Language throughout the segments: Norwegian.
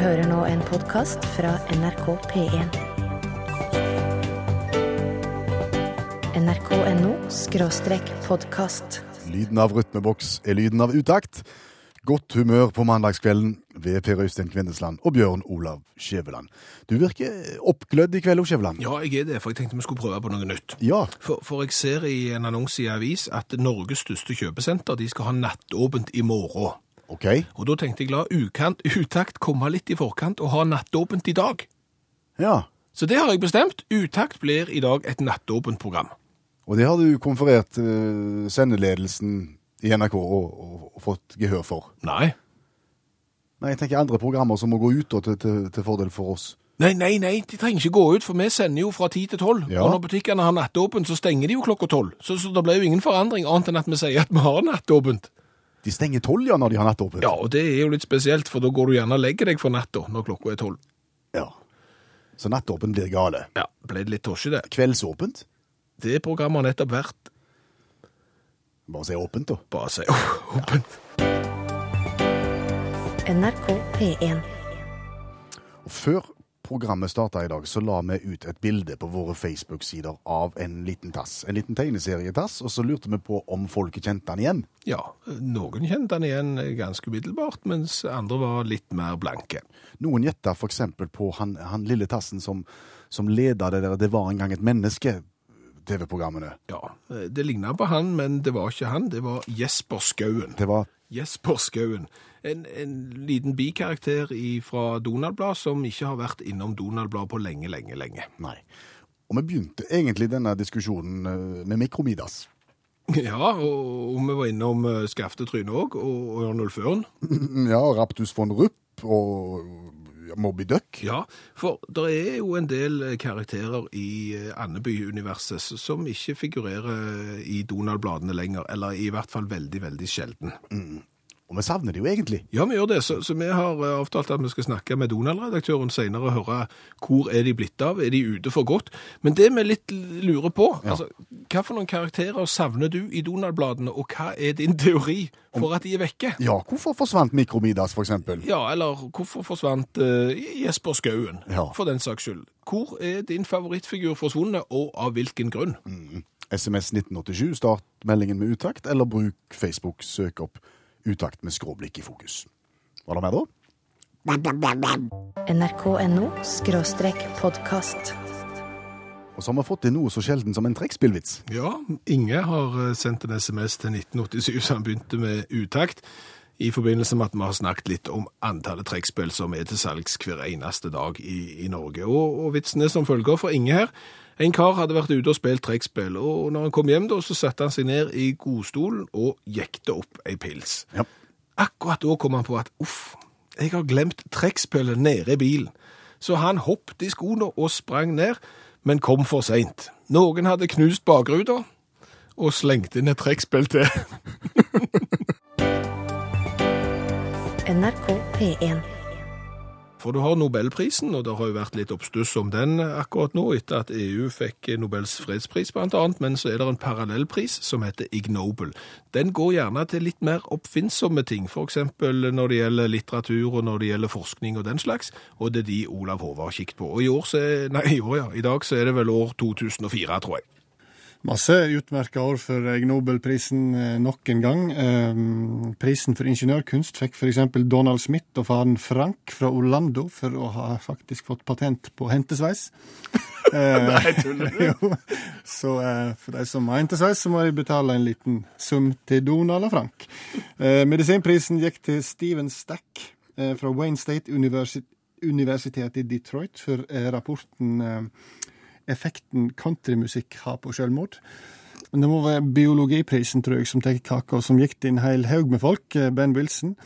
hører nå en podkast fra NRK P1. nrk.no skråstrek podkast. Lyden av rytmeboks er lyden av utakt. Godt humør på mandagskvelden ved Per Øystein Kvindesland og Bjørn Olav Skjæveland. Du virker oppglødd i kveld, Skjæveland. Ja, jeg er det, for jeg tenkte vi skulle prøve på noe nytt. Ja. For, for jeg ser i en annonse i avis at Norges største kjøpesenter de skal ha nattåpent i morgen. OK. Og da tenkte jeg la ukant, utakt komme litt i forkant og ha nattåpent i dag. Ja. Så det har jeg bestemt. Utakt blir i dag et nattåpent program. Og det har du konferert eh, sendeledelsen i NRK og, og, og fått gehør for. Nei. Nei, jeg tenker andre programmer som må gå ut da, til, til, til fordel for oss. Nei, nei, nei, de trenger ikke gå ut, for vi sender jo fra ti til tolv. Ja. Og når butikkene har nattåpent, så stenger de jo klokka tolv. Så, så det ble jo ingen forandring annet enn at vi sier at vi har nattåpent. De stenger tolv ja, når de har nattåpent. Ja, og det er jo litt spesielt, for da går du gjerne og legger deg for natta når klokka er tolv. Ja. Så nattåpent blir gale. Ja, ble det litt tosje det. Kveldsåpent? Det programmet har nettopp vært Bare si åpent, da. bare si åpent. NRK P1. Og før programmet starta i dag, så la vi ut et bilde på våre Facebook-sider av en liten tass. En liten tegneserietass, og så lurte vi på om folket kjente den igjen. Ja, noen kjente han igjen ganske umiddelbart, mens andre var litt mer blanke. Noen gjetta f.eks. på han, han lille tassen som, som leda det der 'Det var en gang et menneske' TV-programmene. Ja, det lignet på han, men det var ikke han, det var Jesper Skauen. Det var Jesper Skauen. En, en liten bikarakter fra Donald-blad som ikke har vært innom Donald-blad på lenge, lenge, lenge. Nei. Og vi begynte egentlig denne diskusjonen eh, med Mikromidas. Ja, og, vi var innom Skaftetrynet Skaftetryne òg, og, Ørnulf Ørn. Ja, Raptus von Rupp og Moby Duck. Ja, for det er jo en del eh, karakterer i eh, Andeby-universet som ikke figurerer i Donald-bladene lenger, eller i hvert fall veldig, veldig sjelden. Og vi savner det jo egentlig. Ja, vi gjør det, så, så vi har eh, avtalt at vi skal snakke med Donald-redaktøren senere og høre hvor er de blitt av, er de ute for godt? Men det vi litt lurer på, altså, hva for noen karakterer savner du i Donald-bladene, og hva er din teori for at de er vekke? Ja, hvorfor forsvant Mikromidas, for eksempel? Ja, eller hvorfor forsvant uh, Jesper Skauen, Ja. for den saks skyld? Hvor er din favorittfigur forsvunnet, og av hvilken grunn? SMS 1987, start meldingen med utakt, eller bruk Facebook, søk opp utakt med skråblikk i fokus. Var det mer da? nrk.no skråstrek podkast. Og så har vi fått inn noe så sjelden som en trekkspillvits. Ja, Inge har eh, sendt en SMS til 1987, så han begynte med utakt. I forbindelse med at vi har snakket litt om antallet trekkspill som er til salgs hver eneste dag i, i Norge. Og, og vitsen er som følger for Inge her. En kar hadde vært ute og spilt trekkspill, og når han kom hjem da, så satte han seg ned i godstolen og jekte opp ei pils. Ja. Akkurat da kom han på at uff, jeg har glemt trekkspillet nede i bilen. Så han hoppet i skoene og sprang ned, men kom for seint. Noen hadde knust bakruta og slengt inn et trekkspill til. NRK P1. For du har Nobelprisen, og det har jo vært litt oppstuss om den akkurat nå, etter at EU fikk Nobels fredspris blant annet, men så er det en parallellpris som heter Ig Nobel. Den går gjerne til litt mer oppfinnsomme ting, eksempel når det gjelder litteratur og når det gjelder forskning og den slags, og det er de Olav Håvard har kikt på. Og i år så nei, i år ja, i dag så er det vel år 2004, tror jeg. Masse utmerka år for Ig Nobelprisen eh, nok en gang. Eh, prisen for ingeniørkunst fikk f.eks. Donald Smith og faren Frank fra Orlando for å ha faktisk fått patent på hentesveis. Nei, tuller du? Så eh, for de som har hentesveis, så må de betale en liten sum til Donald og Frank. Eh, medisinprisen gikk til Steven Stack eh, fra Wayne State University Universitetet i Detroit for eh, rapporten eh, effekten countrymusikk har på selvmord. Det må være biologiprisen, tror jeg, som tar kaka, som gikk til en hel haug med folk. Eh, Ben Wilson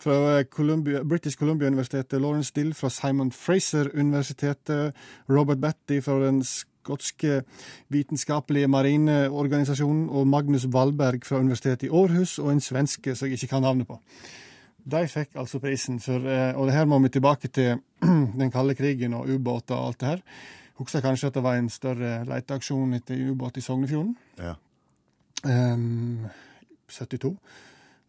fra Columbia, British Columbia-universitetet, Lawrence Dill fra Simon Fraser-universitetet, Robert Batty fra den skotske vitenskapelige marineorganisasjonen og Magnus Valberg fra Universitetet i Århus, og en svenske som jeg ikke kan navnet på. De fikk altså prisen for eh, Og det her må vi tilbake til den kalde krigen og ubåter og alt det her. Husker kanskje at det var en større leteaksjon etter ubåt i Sognefjorden. Ja. Um, 72.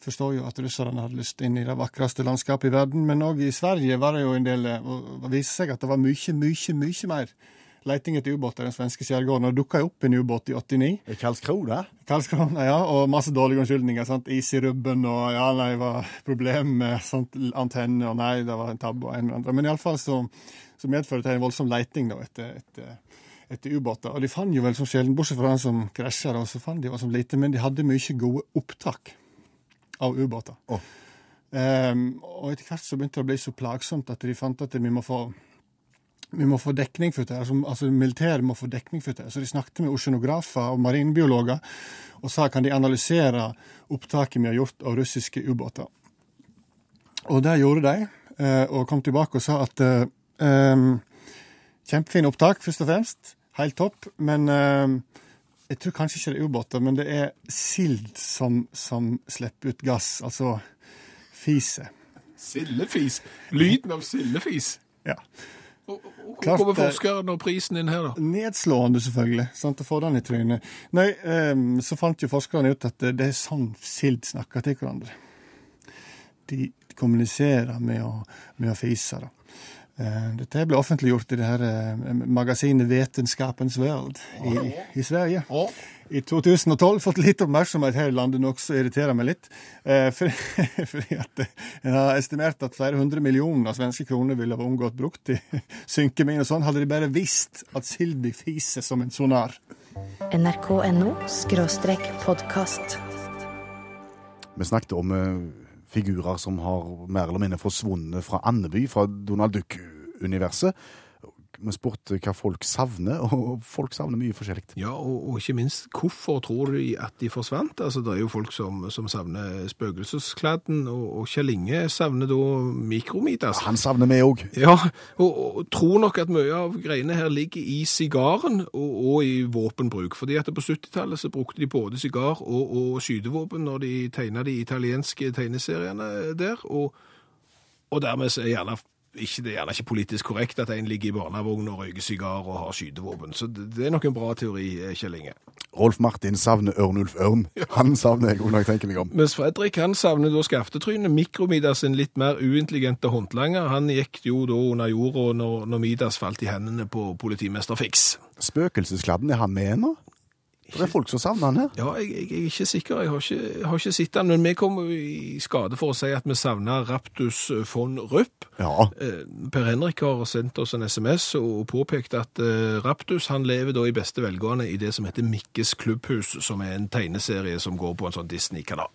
Forstår jo at russerne hadde lyst inn i det vakreste landskapet i verden, men òg i Sverige var det jo en del Og det viste seg at det var mye, mye, mye mer leiting etter ubåter i den svenske skjærgården. Og det dukka opp en ubåt i 89. Karlskrona? Karlskrona, ja, og masse dårlige unnskyldninger. sant? Is i rubben, og ja, nei, det var problem med sant? antenne, og nei, det var en tabbe og en eller andre. Men iallfall så, så medførte det en voldsom leiting da, etter, etter, etter ubåter. Og de fant jo vel som sjelden, bortsett fra den som krasja, så fant de som lite, men de hadde mye gode opptak av ubåter. Oh. Um, og etter hvert så begynte det å bli så plagsomt at de fant at vi må få vi må få dekning for det, altså, altså militæret må få dekning for det. Så de snakket med oseanografer og marinbiologer og sa kan de analysere opptaket vi har gjort av russiske ubåter. Og det gjorde de, eh, og kom tilbake og sa at eh, um, Kjempefine opptak, først og fremst. Helt topp. Men eh, jeg tror kanskje ikke det er ubåter, men det er sild som, som slipper ut gass, altså fise. Sildefis. Lyden av sildefis. Ja. Og Klart hvor kommer forskeren og prisen inn her, da? Nedslående, selvfølgelig. Sant, å få den i trynet. Nei, um, så fant jo forskerne ut at det, det er sånn sild snakker til hverandre. De kommuniserer med å, med å fise. Da. Eh, Dette ble offentliggjort i det her eh, magasinet Vetenskapens World i, i Sverige. I 2012 fått litt oppmerksomhet her i landet, noe som irriterer meg litt. Eh, for, fordi at eh, en har estimert at flere hundre millioner svenske kroner ville ha unngått brukt i synkemine og sånn, hadde de bare visst at Sildi fiser som en sonar. nrk.no podkast. Vi snakket om eh, figurer som har mer eller mindre forsvunnet fra Andeby, fra Donald Duck-universet. Vi spurte hva folk savner, og folk savner mye forskjellig. Ja, og, og ikke minst, hvorfor tror de at de forsvant? Altså, det er jo folk som, som savner spøkelseskladden, og, og Kjell Inge savner da Mikromidas. Han savner vi òg. Ja, og, og tror nok at mye av greiene her ligger i sigaren og, og i våpenbruk. Fordi at på 70-tallet så brukte de både sigar og, og skytevåpen når de tegna de italienske tegneseriene der, og, og dermed så er gjerne ikke, det er gjerne ikke politisk korrekt at en ligger i barnevogn og røyker sigar og har skytevåpen. Så det, det er nok en bra teori, eh, Kjell Inge. Rolf Martin savner Ørnulf Ørn. Han savner jeg òg når jeg tenker meg om. Mens Fredrik han savner da skaftetrynet. Mikromidas en litt mer uintelligente håndlanger. Han gikk jo da under jorda når, når Midas falt i hendene på politimester Fix. Spøkelseskladden, er han med ennå? Det er folk som savner han her. Ja, jeg, jeg, jeg er ikke sikker. Jeg har ikke, jeg har ikke sett han, men vi kom i skade for å si at vi savner Raptus von Rupp. Ja. Eh, Per Henrik har sendt oss en SMS og påpekt at eh, Raptus han lever da i beste velgående i det som heter Mikkes klubbhus, som er en tegneserie som går på en sånn Disney-kanal.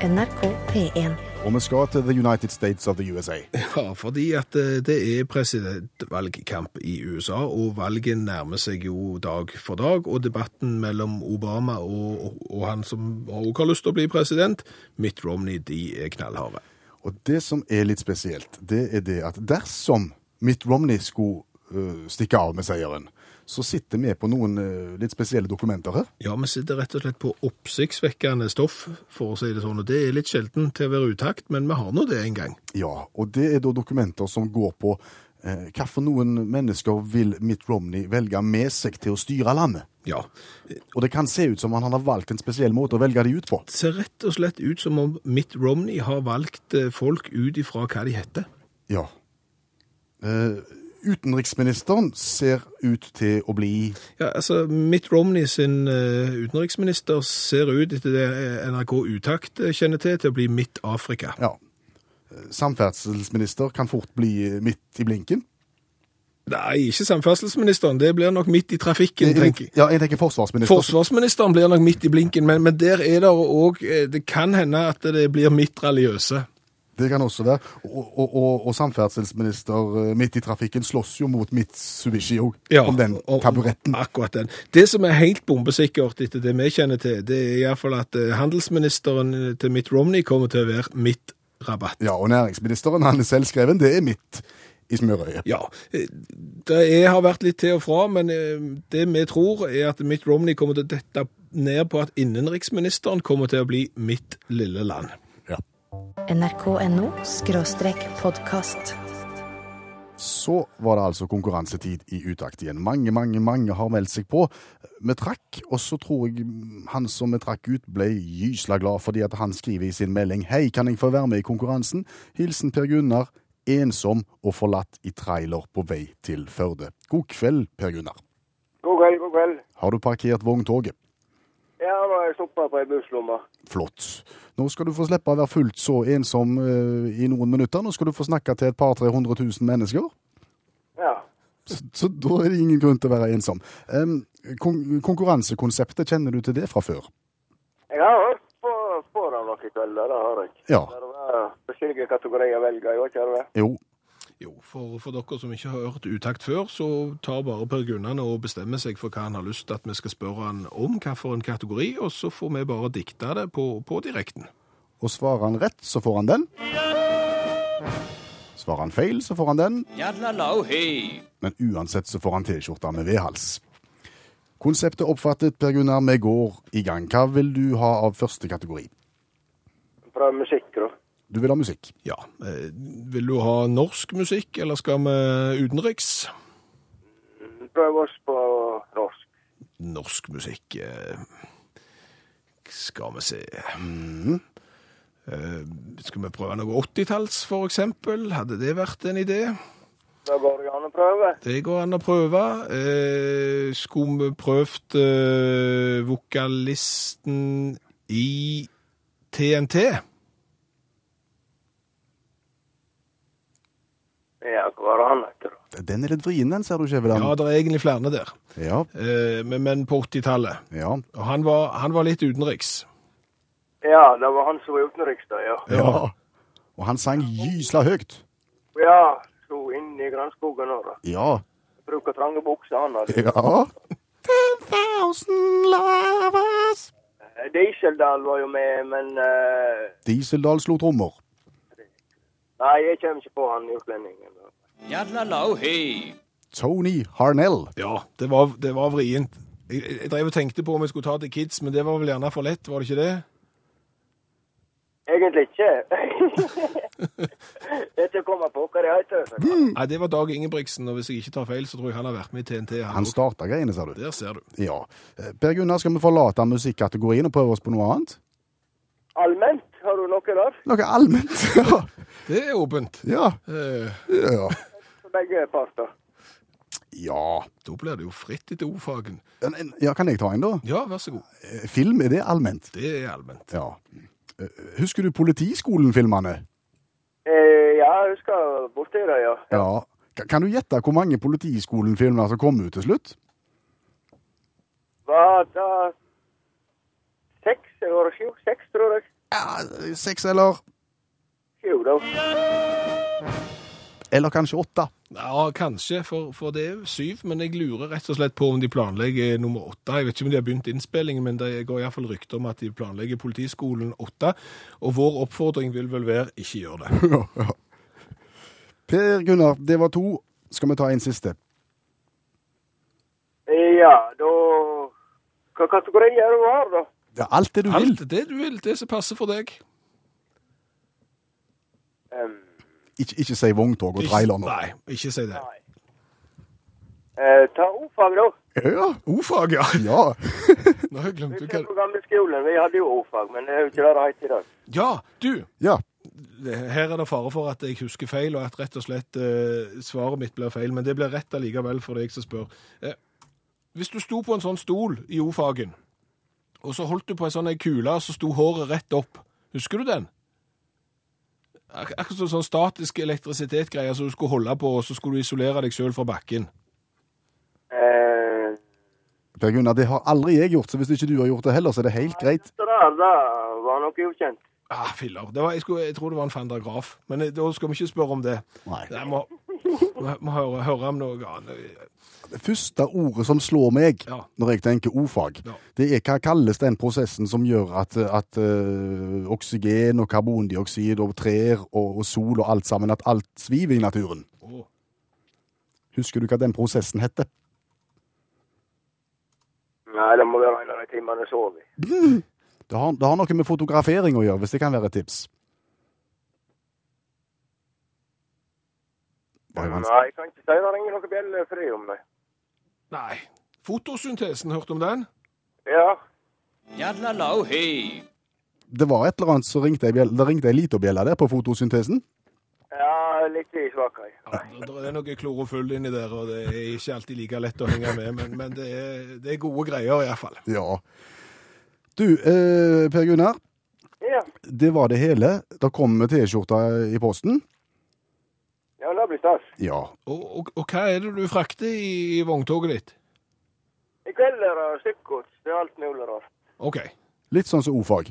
NRK P1. Og vi skal til The United States of the USA. Ja, fordi at eh, det er presidentvalgkamp i USA, og valget nærmer seg jo dag for dag, og debatten mellom Obama og, og, og han som også har lyst til å bli president, Mitt Romney, de er knallharde. Og det som er litt spesielt, det er det at dersom Mitt Romney skulle uh, stikke av med seieren, så sitter vi på noen øh, litt spesielle dokumenter her. Ja, vi sitter rett og slett på oppsiktsvekkende stoff, for å si det sånn, og det er litt sjelden til å være utakt, men vi har nå det en gang. Ja, og det er da dokumenter som går på eh, hva for noen mennesker vil Mitt Romney velge med seg til å styre landet. Ja, Og det kan se ut som om han har valgt en spesiell måte å velge de ut på. det ser rett og slett ut som om Mitt Romney har valgt eh, folk ut ifra hva de heter. Ja. Eh, utenriksministeren ser ut til å bli Ja, altså, Mitt Romney sin eh, utenriksminister ser ut, etter det NRK Utakt eh, kjenner til, til å bli Midt Afrika. ja, eh, samferdselsminister kan fort bli midt i blinken. Nei, ikke samferdselsministeren. Det blir nok midt i trafikken, tenker jeg. Ja, jeg tenker forsvarsministeren. Forsvarsministeren blir nok midt i blinken, men, men der er det òg Det kan hende at det blir mitraliøse. Det kan også være. Og, og, og, og samferdselsminister eh, midt i trafikken slåss jo mot Mitsubishi òg, om den taburetten. Akkurat den. Det som er helt bombesikkert etter det vi kjenner til, det er iallfall at eh, handelsministeren til Mitt Romney kommer til å være mitt rabatt. Ja, og næringsministeren, han er selvskreven, det er mitt i smørøyet. Ja, eh, det er, har vært litt til og fra, men eh, det vi tror er at Mitt Romney kommer til å dette ned på at innenriksministeren kommer til å bli mitt lille land. Nrk.no podkast. Så var det altså konkurransetid i utakt igjen. Mange, mange, mange har meldt seg på. Vi trakk, og så tror jeg han som vi trakk ut, ble gysla glad fordi at han skriver i sin melding Hei, kan jeg få være med i konkurransen? Hilsen Per Gunnar. Ensom og forlatt i trailer på vei til Førde. God kveld, Per Gunnar. God kveld, god kveld. Har du parkert vogntoget? Ja, nå har jeg stoppa på ei busslomme. Flott. Nå skal du få slippe å være fullt så ensom uh, i noen minutter. Nå skal du få snakke til et par 300 000 mennesker. Ja. Så, så da er det ingen grunn til å være ensom. Um, kon konkurransekonseptet, kjenner du til det fra før? Jeg har hørt på, på det noen kvelder, det har jeg. Ja. Det er forskjellige kategorier å velge i, ikke det? Jo. Jo, for, for dere som ikke har hørt utakt før, så tar bare Per Gunnar og bestemmer seg for hva han har lyst til at vi skal spørre han om, hvilken kategori, og så får vi bare dikte det på, på direkten. Og svarer han rett, så får han den. Svarer han feil, så får han den. Men uansett så får han T-skjorta med vedhals. Konseptet oppfattet, Per Gunnar, vi går i gang. Hva vil du ha av første kategori? Prøv musikk, da. Du vil ha musikk. Ja, eh, vil du ha norsk musikk, eller skal vi utenriks? Prøv oss på norsk. Norsk musikk eh, Skal vi se mm. Eh, Skal vi prøve noe 80-talls, for eksempel? Hadde det vært en idé? Da går det an å prøve. Det går an å prøve. Eh, skulle vi prøvd eh, vokalisten i TNT? Ja, hva var han heter, da? Den er litt vrien, den, ser du, Skjæveland. Ja, det er egentlig flere der. Ja. Eh, men, men på 80-tallet. ja. Og han var, han var litt utenriks. Ja, det var han som var utenriks, da, ja. Ja. Og han sang gysla høyt. Ja, sto inne i granskogen nå, da. Ja. Bruker trange bukser, han hadde. Ja. 10,000 lovers. Eh, Dieseldal var jo med, men eh, Dieseldal slo trommer. Nei, jeg kommer ikke på han utlendingen. Tony Harnell. Ja, det var, det var vrient. Jeg, jeg drev og tenkte på om jeg skulle ta til kids, men det var vel gjerne for lett, var det ikke det? Egentlig ikke. Dette kommer på hva det heter. Nei, det var Dag Ingebrigtsen, og hvis jeg ikke tar feil, så tror jeg han har vært med i TNT. Han, Han starta greiene, sa du. Der ser du. Ja. Eh, Per Gunnar, skal vi forlate musikkategorien og prøve oss på noe annet? Allment, har du noe der? Noe allment. Ja. Det er åpent. Ja. Eh, ja. Begge parter. Ja. da blir det jo fritt etter ordfagen. En- en- ja. Kan jeg ta en, da? Ja, vær så god. Eh, Film, er det allment? Det er allment. Ja. Eh, Husker du Politiskolen-filmene? Eh, ja, jeg husker borti det, ja. Ja. Kan du gjette hvor mange Politiskolen-filmer som kom ut til slutt? Var det seks eller sju? Seks, tror jeg. Ja, Seks eller Sju, da. Eller kanskje åtte? Ja, kanskje, for, for det er syv, men jeg lurer rett og slett på om de planlegger nummer åtte. Jeg vet ikke om de har begynt innspillingen, men det går iallfall rykter om at de planlegger Politiskolen åtte. Og vår oppfordring vil vel være ikke gjør det. Ja, ja. Per Gunnar, det var to. Skal vi ta en siste? Ja, da Hva kategorier du har, da? Det er alt det du vil. Alt det du vil, det som passer for deg. Em, Ikke, ikke si vogntog og trailer nå. Nei, ikke si det. Uh, ta ordfag, da. Ja. O-fag, ja. ja. Nå har jeg glemt Vi hva på gamle skolen, vi hadde jo ordfag, men det er jo ikke det det heter i dag. Ja, du. Ja. Her er det fare for at jeg husker feil, og at rett og slett uh, svaret mitt blir feil. Men det blir rett allikevel for deg som spør. Uh, hvis du sto på en sånn stol i O-fagen, og så holdt du på en sånn kule, og så sto håret rett opp. Husker du den? Ak akkurat sånn, sånn statisk elektrisitetsgreier som du skulle holde på, og så skulle du isolere deg sjøl fra bakken. Eh, Per Gunnar, det har aldri jeg gjort, så hvis ikke du har gjort det heller, så er det helt greit. det der, det var noe ukjent. Ah, filler. Det var, jeg, skulle, jeg tror det var en fandagraf, Men eh, da skal vi ikke spørre om det. Nei. Må, må, må høre, høre om noe annet. Det første ordet som slår meg Ja. når jeg tenker o-fag, Ja. det er hva kalles den prosessen som gjør at, at eh, oksygen og karbondioksid og trær og, og sol og alt sammen, at alt sviver i naturen. Oh. Husker du hva den prosessen heter? Nei, det må være en av de timene jeg sov i. Det har, det har noe med fotografering å gjøre, hvis det kan være et tips. Nei, jeg kan ikke si det ringer noe bjellefri om det. Nei. Fotosyntesen, hørte du om den? Ja. Jadlalau, hei. Det var et eller annet som ringte ei bjelle, det ringte ei lita bjelle der på fotosyntesen. Ja, litt i. Ja, det er noe klorofyll inni der, og det er ikke alltid like lett å henge med, men, men det, er, det er gode greier iallfall. Ja. Du, eh, Per Gunnar. Ja. Det var det hele. Da kom T-skjorta i posten. ja, det blir stas. Ja. Og, og, og hva er det du frakter i, i vogntoget ditt? I kveld er det stykkgods. Det er alt mulig rart. OK. Litt sånn som o-fag.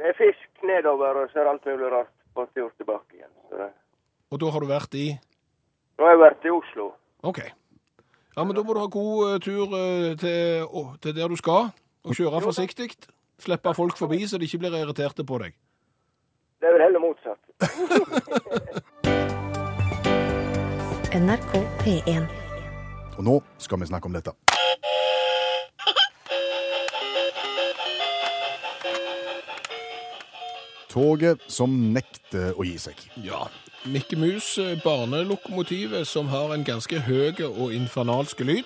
Det er fisk nedover, og så er alt mulig rart på tur tilbake igjen. Det... Og da har du vært i Nå har jeg vært i Oslo. OK. Ja, men da må du ha god eh, tur eh, til, til der du skal, og kjøre forsiktig. Slippe folk forbi, så de ikke blir irriterte på deg. Det er vel heller motsatt. NRK P1. Og nå skal vi snakke om dette. Toget som nekter å gi seg. Ja. Mikke Mus, eh, barnelokomotivet, som har en ganske høy og infernalsk lyd,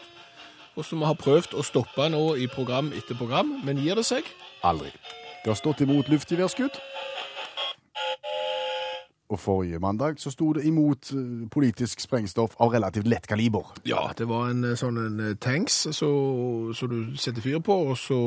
og som har prøvd å stoppe nå i program etter program, men gir det seg? Aldri. Det har stått imot luftgeværskudd. Og forrige mandag så sto det imot eh, politisk sprengstoff av relativt lett kaliber. Ja, det var en eh, sånn en tanks tanks så, så du setter fyr på, og så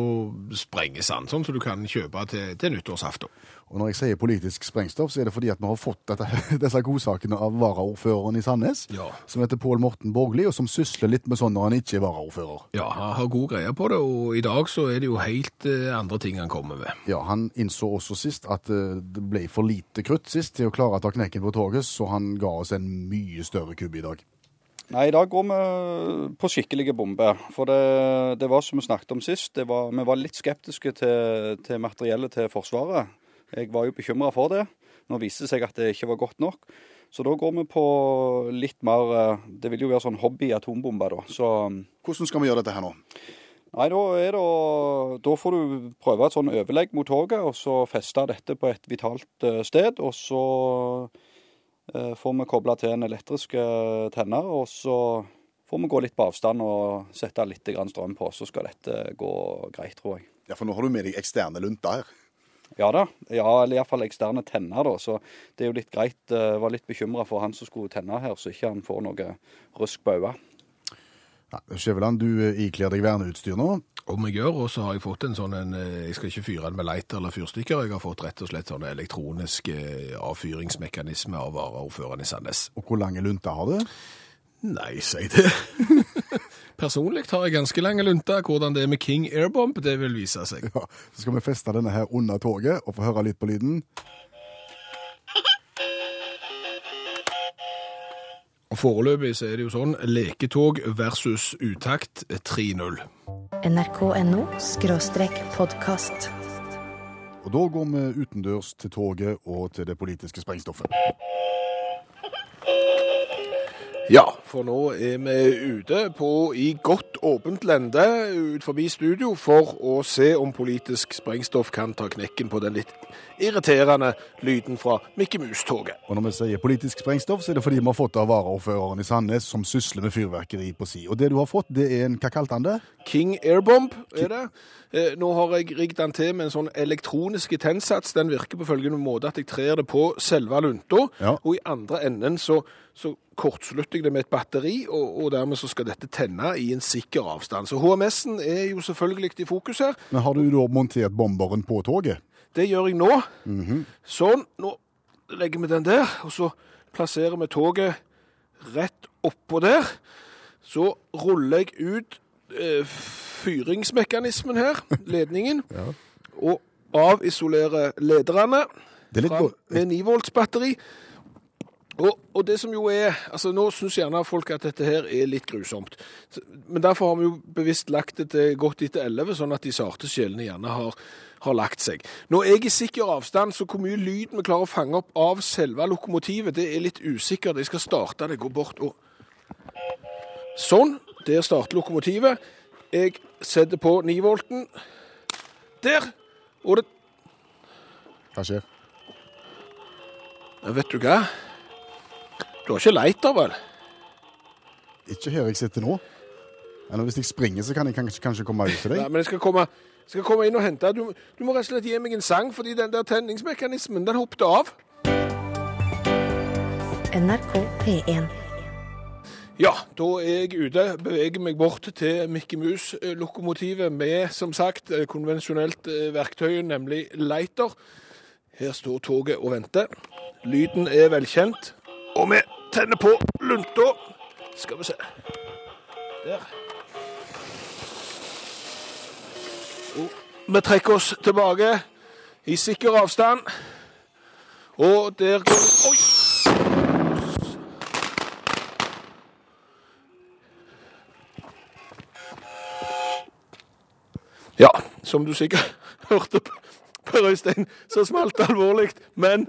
sprenges den, sånn så du kan kjøpe til, til nyttårsaften. Og når jeg sier politisk sprengstoff, så er det fordi at vi har fått dette, disse godsakene av varaordføreren i Sandnes, Ja. som heter Pål Morten Borgli, og som sysler litt med sånn når han ikke er varaordfører. Ja, han har god greie på det, og i dag så er det jo helt eh, andre ting han kommer med. Ja, Han innså også sist at eh, det ble for lite krutt sist til å klare å ta knekken på toget, så han ga oss en mye større kubbe i dag. Nei, i dag går vi på skikkelige bomber. For det, det var som vi snakket om sist, det var, vi var litt skeptiske til, til materiellet til Forsvaret. Jeg var jo bekymra for det. Nå viste det seg at det ikke var godt nok. Så da går vi på litt mer eh, Det vil jo være sånn hobby-atombomber, da. Så Hvordan skal vi gjøre dette her nå? Nei, da er det Da får du prøve et sånn overlegg mot toget, og så feste dette på et vitalt eh, sted. Og så eh, får vi koble til en elektrisk eh, tenner, og så får vi gå litt på avstand og sette litt strøm på. Så skal dette gå greit, tror jeg. Ja, For nå har du med deg eksterne lunter her. Ja da. Ja, eller iallfall eksterne tenner, da. Så det er jo litt greit. Jeg var litt bekymra for han som skulle tenne her, så ikke han får noe rusk på øyet. Skjæveland, du eh, ikler deg verneutstyr nå. Om jeg gjør, og så har jeg fått en sånn en, eh, Jeg skal ikke fyre den med lighter eller fyrstikker, jeg har fått rett og slett sånn elektronisk eh, avfyringsmekanisme av varaordføreren i Sandnes. Og hvor lange lunter har du? Nei, si det. Personlig har jeg ganske lange lunter. Hvordan det er med King Airbomb, det vil vise seg. Ja, Så skal vi feste denne her under toget og få høre litt på lyden. Foreløpig så er det jo sånn leketog versus utakt 3-0. NRK.no podkast. Og da går vi utendørs til toget og til det politiske sprengstoffet. Ja, for nå er vi ute på i godt åpent lende ut forbi studio for å se om politisk sprengstoff kan ta knekken på den litt irriterende lyden fra Mikke Mus-toget. Og når vi sier politisk sprengstoff, så er det fordi vi har fått av varaordføreren i Sandnes som sysler med fyrverkeri på si. Og det du har fått, det er en Hva kalte han det? King Airbomb er det. Eh, Nå har jeg rigget den til med en sånn elektronisk tennsats. Den virker på følgende måte at jeg trer det på selve lunta, Ja. og i andre enden så, så kortslutter jeg det med et batteri, og, og dermed så skal dette tenne i en sikker avstand. Så HMS-en er jo selvfølgelig i fokus her. Men har du da montert bomberen på toget? Det gjør jeg nå. Sånn, nå legger vi den der, og så plasserer vi toget rett oppå der. Så ruller jeg ut eh, fyringsmekanismen her, ledningen, og avisolerer lederne er fram med 9 volts batteri. Og, og det som jo er, altså Nå syns gjerne folk at dette her er litt grusomt. Men derfor har vi jo bevisst lagt det til godt etter 11, sånn at de sarte sjelene gjerne har, har lagt seg. Nå er jeg i sikker avstand, så hvor mye lyd vi klarer å fange opp av selve lokomotivet, det er litt usikkert. Jeg skal starte det, gå bort og Sånn. Der starter lokomotivet. Jeg setter på 9-volten. Der. Og det Hva skjer? Vet du hva? Du har ikke leit da, vel? Ikke her jeg sitter nå. Eller hvis jeg springer, så kan jeg kanskje, kanskje komme ut til deg. Nei, men jeg skal komme, jeg skal komme inn og hente. Du, du må rett og slett gi meg en sang, fordi den der tenningsmekanismen, den hoppet av. NRK P1. Ja, da er jeg ute, beveger meg bort til Mickey Mus-lokomotivet med, som sagt, eh, konvensjonelt eh, verktøy, nemlig lighter. Her står toget og venter. Lyden er velkjent, og vi tenner på lunta. Skal vi se. Der. Og vi trekker oss tilbake i sikker avstand. Og der går Oi! Ja, som du sikkert hørte på Røystein, så smalt det alvorlig, men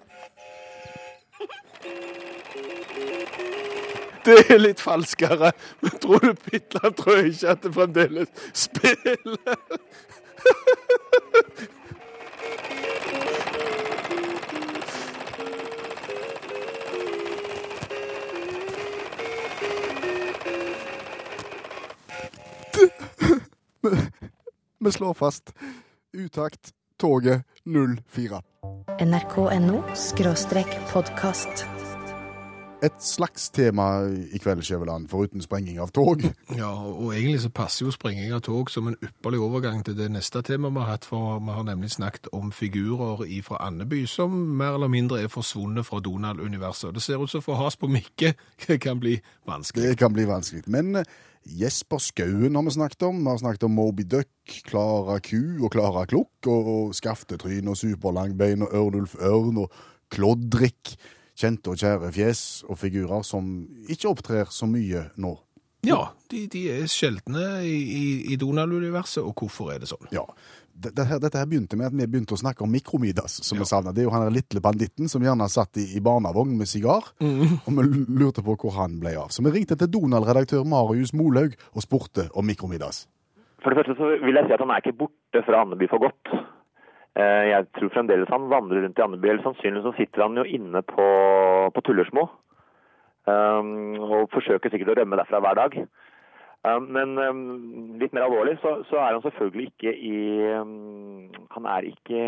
Det er litt falskere. Men tror du Pitland tror jeg ikke at det fremdeles spiller? Vi slår fast. Utakt. Toget 04. NRK.no podkast. Et slags tema i kveld, Skjæveland, foruten sprenging av tog. Ja, og egentlig så passer jo sprenging av tog som en ypperlig overgang til det neste temaet vi har hatt, for vi har nemlig snakket om figurer fra Andeby som mer eller mindre er forsvunnet fra Donald-universet. Det ser ut som for has på Mikke kan bli vanskelig. Det kan bli vanskelig. Men eh, Jesper Skauen har vi snakket om. Vi har snakket om Moby Duck, Klara Ku og Klara Klukk, og Skaftetryn og Superlangbein og Ørnulf Ørn og Klodrik. Kjente og kjære fjes og figurer som ikke opptrer så mye nå. Ja, de, de er sjeldne i, i, i Donald-universet, og hvorfor er det sånn? Ja. Dette her, dette her begynte med at vi begynte å snakke om Mikromidas, som Ja. vi savna. Det er jo han der lille banditten som gjerne satt i, i barnevogn med sigar, Mm. og vi lurte på hvor han ble av. Så vi ringte til Donald-redaktør Marius Molaug og spurte om Mikromidas. For det første så vil jeg si at han er ikke borte fra Andeby for godt. Eh, Jeg tror fremdeles han vandrer rundt i Andeby, eller sannsynligvis så sitter han jo inne på, på Tullersmo. Um, og forsøker sikkert å rømme derfra hver dag. Um, men um, litt mer alvorlig så, så er han selvfølgelig ikke i um, Han er ikke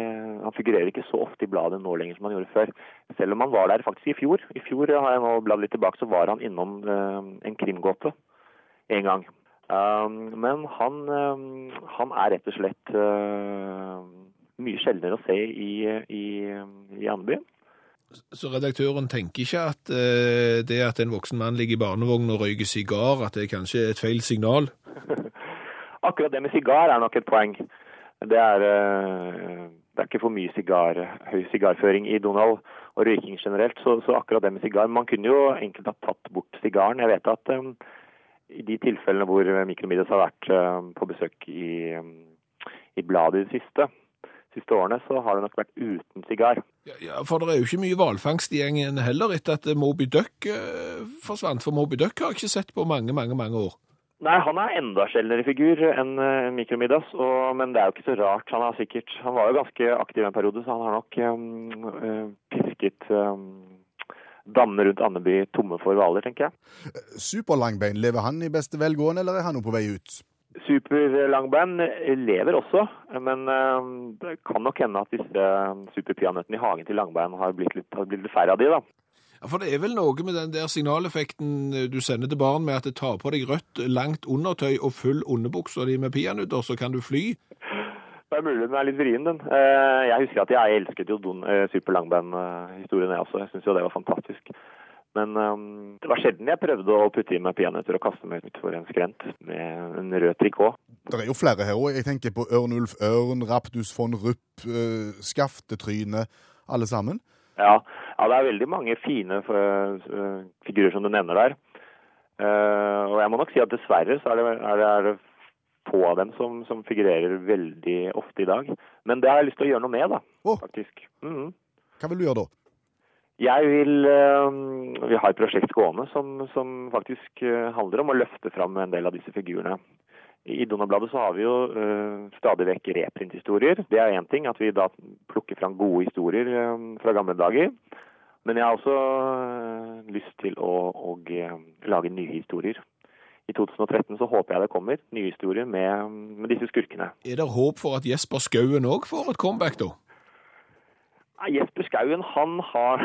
Han figurerer ikke så ofte i bladet nå lenger som han gjorde før. Selv om han var der faktisk i fjor. I fjor har jeg nå bladd litt tilbake, så var han innom um, en krimgåte en gang. Um, men han, han er rett og slett uh, mye sjeldnere å se i, i, i Andeby. Så redaktøren tenker ikke at eh, det at en voksen mann ligger i barnevogn og røyker sigar, at det kanskje er et feil signal? Akkurat det med sigar er nok et poeng. Det er, eh, det er ikke for mye sigar, høy sigarføring i Donald og røyking generelt, så, så akkurat det med sigar Man kunne jo enkelt ha tatt bort sigaren. Jeg vet at eh, i de tilfellene hvor Mikromidas har vært um, på besøk i, um, i bladet i det siste, siste årene, så har det nok vært uten sigar. Ja, ja, for det er jo ikke mye hvalfangst i gjengen heller etter at Moby Duck eh, forsvant. For Moby Duck har jeg ikke sett på mange, mange, mange år. Nei, han er enda sjeldnere figur enn Mikromiddas, og, men det er jo ikke så rart. Han, har sikkert, han var jo ganske aktiv en periode, så han har nok um, pisket um, dammene rundt Andeby tomme for hvaler, tenker jeg. Superlangbein, lever han i beste velgående, eller er han nå på vei ut? Superlangbein lever også, men um, det kan nok hende at disse superpeanøttene i hagen til Langbein har blitt litt, har blitt litt færre av de, da. Ja, For det er vel noe med den der signaleffekten du sender til barn med at det tar på deg rødt, langt undertøy og full underbukse di med peanøtter, så kan du fly. Det er mulig den er litt vrien, den. Eh, Jeg husker at jeg elsket jo Don, eh, superlangbein-historien, jeg også. Jeg syns jo det var fantastisk. Men um, det var sjelden jeg prøvde å putte i meg peanøtter og kaste meg utfor en skrent med en rød trikot. Det er jo flere her òg. Jeg tenker på Ørnulf Ørn, Raptus von Rupp, uh, Skaftetryne. Alle sammen. Ja, ja, det er veldig mange fine uh, figurer som du nevner der. Uh, og jeg må nok si at dessverre så er det, er det, er det få av dem som, som, figurerer veldig ofte i dag. Men det har jeg lyst til å gjøre noe med, da. Oh. Faktisk. Mm -hmm. Hva vil du gjøre da? Jeg vil uh, Vi har et prosjekt gående som, som faktisk uh, handler om å løfte fram en del av disse figurene. I Donald-bladet så har vi jo uh, stadig vekk reprinthistorier. Det er én ting, at vi da plukker fram gode historier fra gamle dager. Men jeg har også lyst til å, å lage nye historier. i 2013 så håper jeg det kommer nye historier med, med disse skurkene. Er det håp for at Jesper Skauen òg får et comeback, da? Jesper Skauen, han har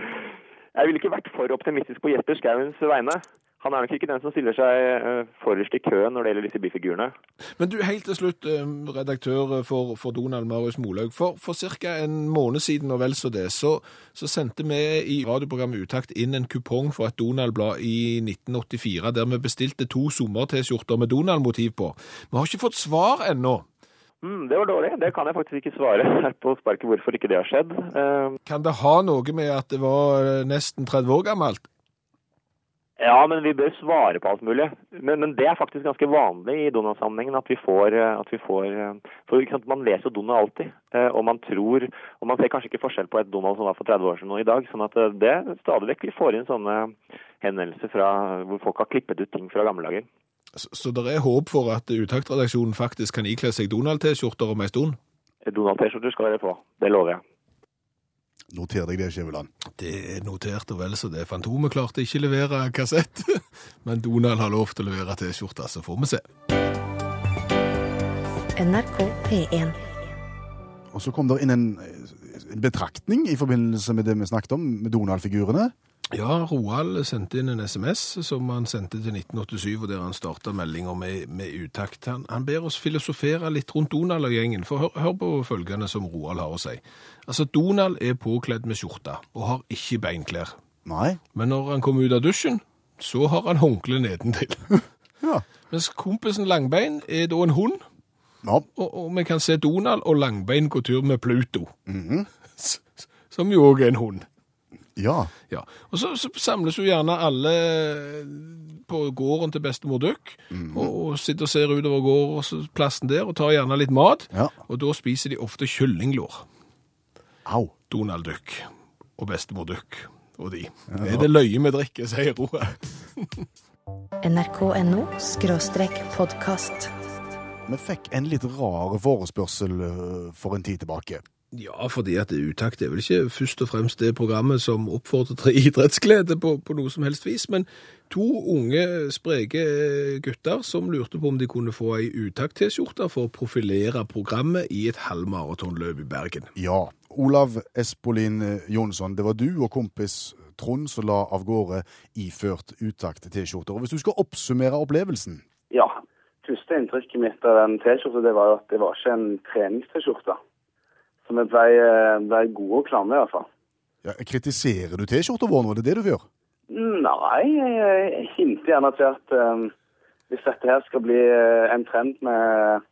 Jeg ville ikke vært for optimistisk på Jesper Skauens vegne. Han er nok ikke den som stiller seg eh, forrest i køen når det gjelder disse bifigurene. Men du, helt til slutt, eh, redaktør for, for Donald Marius Molaug. For, for ca. en måned siden og vel så det, så, så sendte vi i radioprogrammet Utakt inn en kupong for et Donald-blad i 1984, der vi bestilte to sommer-T-skjorter med Donald-motiv på. Vi har ikke fått svar ennå. Mm, det var dårlig. Det kan jeg faktisk ikke svare her på sparket hvorfor ikke det har skjedd. Uh, Kan det ha noe med at det var eh, nesten 30 år gammelt? Ja, men vi bør svare på alt mulig. Men, men det er faktisk ganske vanlig i Donald-sammenhengen at vi får, eh, at vi får eh, For man leser jo Donald alltid, og man tror Og man ser kanskje ikke forskjell på et Donald som var for 30 år siden og i dag. Sånn at det stadig vekk vi får inn sånne henvendelser fra hvor folk har klippet ut ting fra gamle dager. Så, så det er håp for at Utakt-redaksjonen faktisk kan ikle seg Donald-T-skjorter om ei stund? Donald-T-skjorte skal dere få. Det lover jeg. Noter deg det, Skjæveland. Det er notert og vel så det. Fantomet klarte ikke levere kassett, men Donald har lov til å levere T-skjorte, så får vi se. NRK P1. Og så kom det inn en, en betraktning i forbindelse med det vi snakket om, med Donald-figurene. Ja, Roald sendte inn en SMS som han sendte til 1987, og der han starta meldinga med, med utakt. Han, han ber oss filosofere litt rundt Donald og gjengen, for hør, hør på følgende som Roald har å si. Altså, Donald er påkledd med skjorte og har ikke beinklær. Nei. Men når han kommer ut av dusjen, så har han håndkle nedentil. Ja. Mens kompisen Langbein er da en hund, ja. og, og vi kan se Donald og Langbein gå tur med Pluto. S- s- som jo òg er en hund. ja. Ja, og så, så samles jo gjerne alle på gården til bestemor Duck, og, og sitter og ser utover gårdsplassen der, og tar gjerne litt mat, Ja. og da spiser de ofte kyllinglår. Au. Donald Duck og bestemor Duck og de. Er det løye vi drikker, sier Roa. NRK.no skråstrek podkast. Vi fikk en litt rar forespørsel eh, for en tid tilbake. Ja, fordi at Utakt er vel ikke først og fremst det programmet som oppfordrer til idrettsglede på, på noe som helst vis, men to unge, spreke gutter som lurte på om de kunne få ei Utakt-T-skjorte for å profilere programmet i et halvmaratonløp i Bergen. Ja. Olav Espolin Jonsson, det var du og kompis Trond som la av gårde iført utakt T-skjorter. Og Hvis du skal oppsummere opplevelsen Ja. Første inntrykket mitt av den T-skjorta det var at det var ikke en treningst-T-skjorte. Så vi ble, ble gode og klamme i hvert fall. ja, Kritiserer du T-skjorta vår nå? Det er det du gjør? Nei, jeg, hinter gjerne til at um, hvis dette her skal bli eh, en trend med,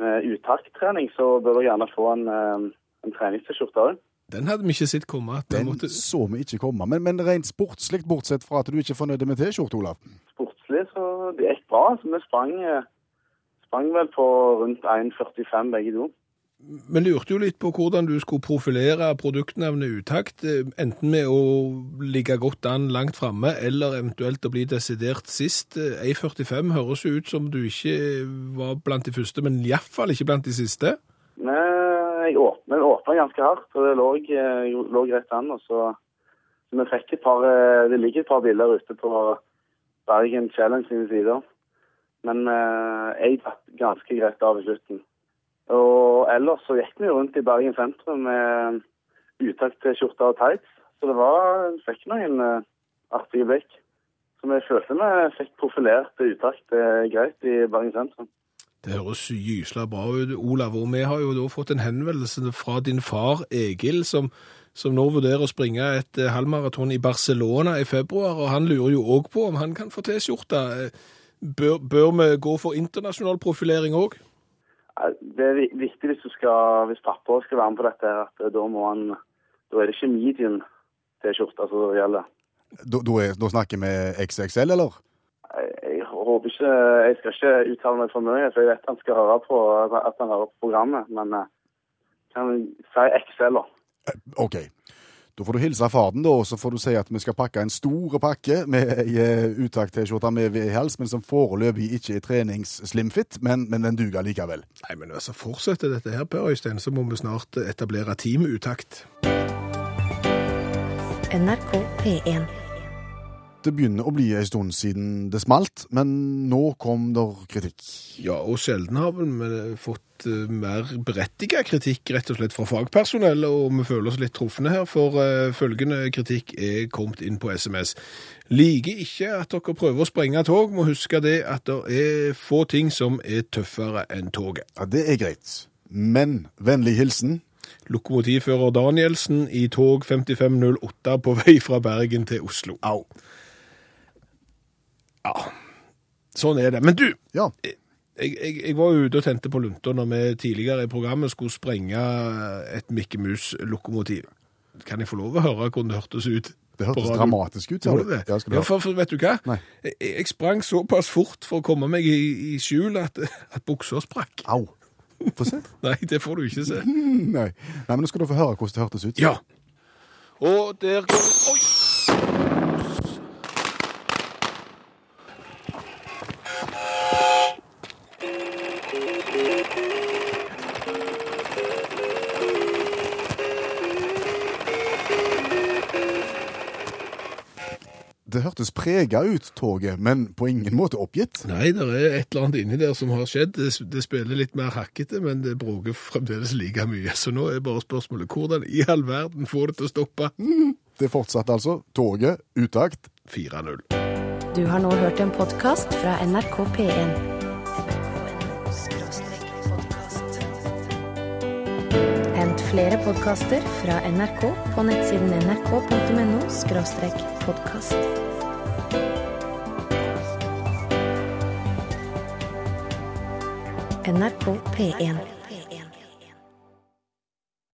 med uttakttrening, så bør du gjerne få en, en treningst-T-skjorte òg. Den hadde vi ikke sett komme. Den Den måtte... så vi ikke komme. Men, men rent sportslig, bortsett fra at du ikke er fornøyd med T-skjorte, Olav? Sportslig så det gikk bra. Så vi sprang, eh, sprang vel på rundt 1,45 begge to. Vi lurte jo litt på hvordan du skulle profilere produktnavnet Utakt, eh, enten med å ligge godt an langt framme, eller eventuelt å bli desidert sist. Eh, 1,45 høres jo ut som du ikke var blant de første, men iallfall ikke blant de siste. Nei, jeg åpna, ganske hardt, og det lå, eh, lå rett an. Og så, så vi fikk et par eh, Det ligger et par bilder ute på Bergen Challenge sine sider. Men eh, jeg datt ganske greit av i slutten. Og ellers så gikk vi rundt i Bergen sentrum med utakt til skjorte og tights. Så det var fikk noen eh, artige blikk. Så vi følte vi fikk profilert utakt greit i Bergen sentrum. Det høres gysla bra ut, Olav, og vi har jo da fått en henvendelse fra din far Egil, som, som nå vurderer å springe et eh, halvmaraton i Barcelona i februar, og han lurer jo òg på om han kan få T-skjorte. Eh, Bør, bør vi gå for internasjonal profilering òg? Det er viktig hvis du skal, hvis pappa skal være med på dette, at da må han Da er det ikke medium T-skjorte som gjelder. Da, da, er, da snakker vi XXL, eller? Jeg, jeg håper ikke Jeg skal ikke uttale meg for mye, for jeg vet han skal høre på at han hører på programmet, men eh, kan si XL, da. OK. Da får du hilse faren, da, og så får du si at vi skal pakke en stor pakke med ei utakt-T-skjorte med V-hals, men som foreløpig ikke er trenings-slimfit, men, men den duger likevel. Nei, men altså, fortsetter dette her, Per Øystein, så må vi snart etablere team Utakt. NRK P1. Det begynner å bli en stund siden det smalt, men nå kom der kritikk. Ja, og sjelden har vi fått eh, mer berettiget kritikk rett og slett fra fagpersonell, og vi føler oss litt trufne her, for eh, følgende kritikk er kommet inn på SMS. Liker ikke at dere prøver å sprenge tog, må huske det at det er få ting som er tøffere enn toget. Ja, Det er greit. Men vennlig hilsen Lokomotivfører Danielsen i tog 5508 på vei fra Bergen til Oslo. Au. Ja, sånn er det. Men du, Ja. jeg, jeg, jeg var ute og tente på lunta når vi tidligere i programmet skulle sprenge et Mikke Mus-lokomotiv. Kan jeg få lov å høre hvordan det hørtes ut? Det hørtes dramatisk ut. Gjorde du. det? Ja, for, for vet du hva? Jeg, jeg sprang såpass fort for å komme meg i, i skjul at, at buksa sprakk. Au. Få se. Nei, det får du ikke se. Nei. Nei, men nå skal du få høre hvordan det hørtes ut. Ja. Og der går Oi! Hørtes prega ut, toget, men på ingen måte oppgitt. Nei, det er et eller annet inni der som har skjedd. Det, det spiller litt mer hakkete, men det bråker fremdeles like mye. Så nå er bare spørsmålet hvordan i all verden får det til å stoppe? Det fortsatte altså. Toget, utakt. 4-0. Du har nå hørt en podkast fra NRK P1. Hent flere podkaster fra NRK på nettsiden nrk.no podkast. NRK P1.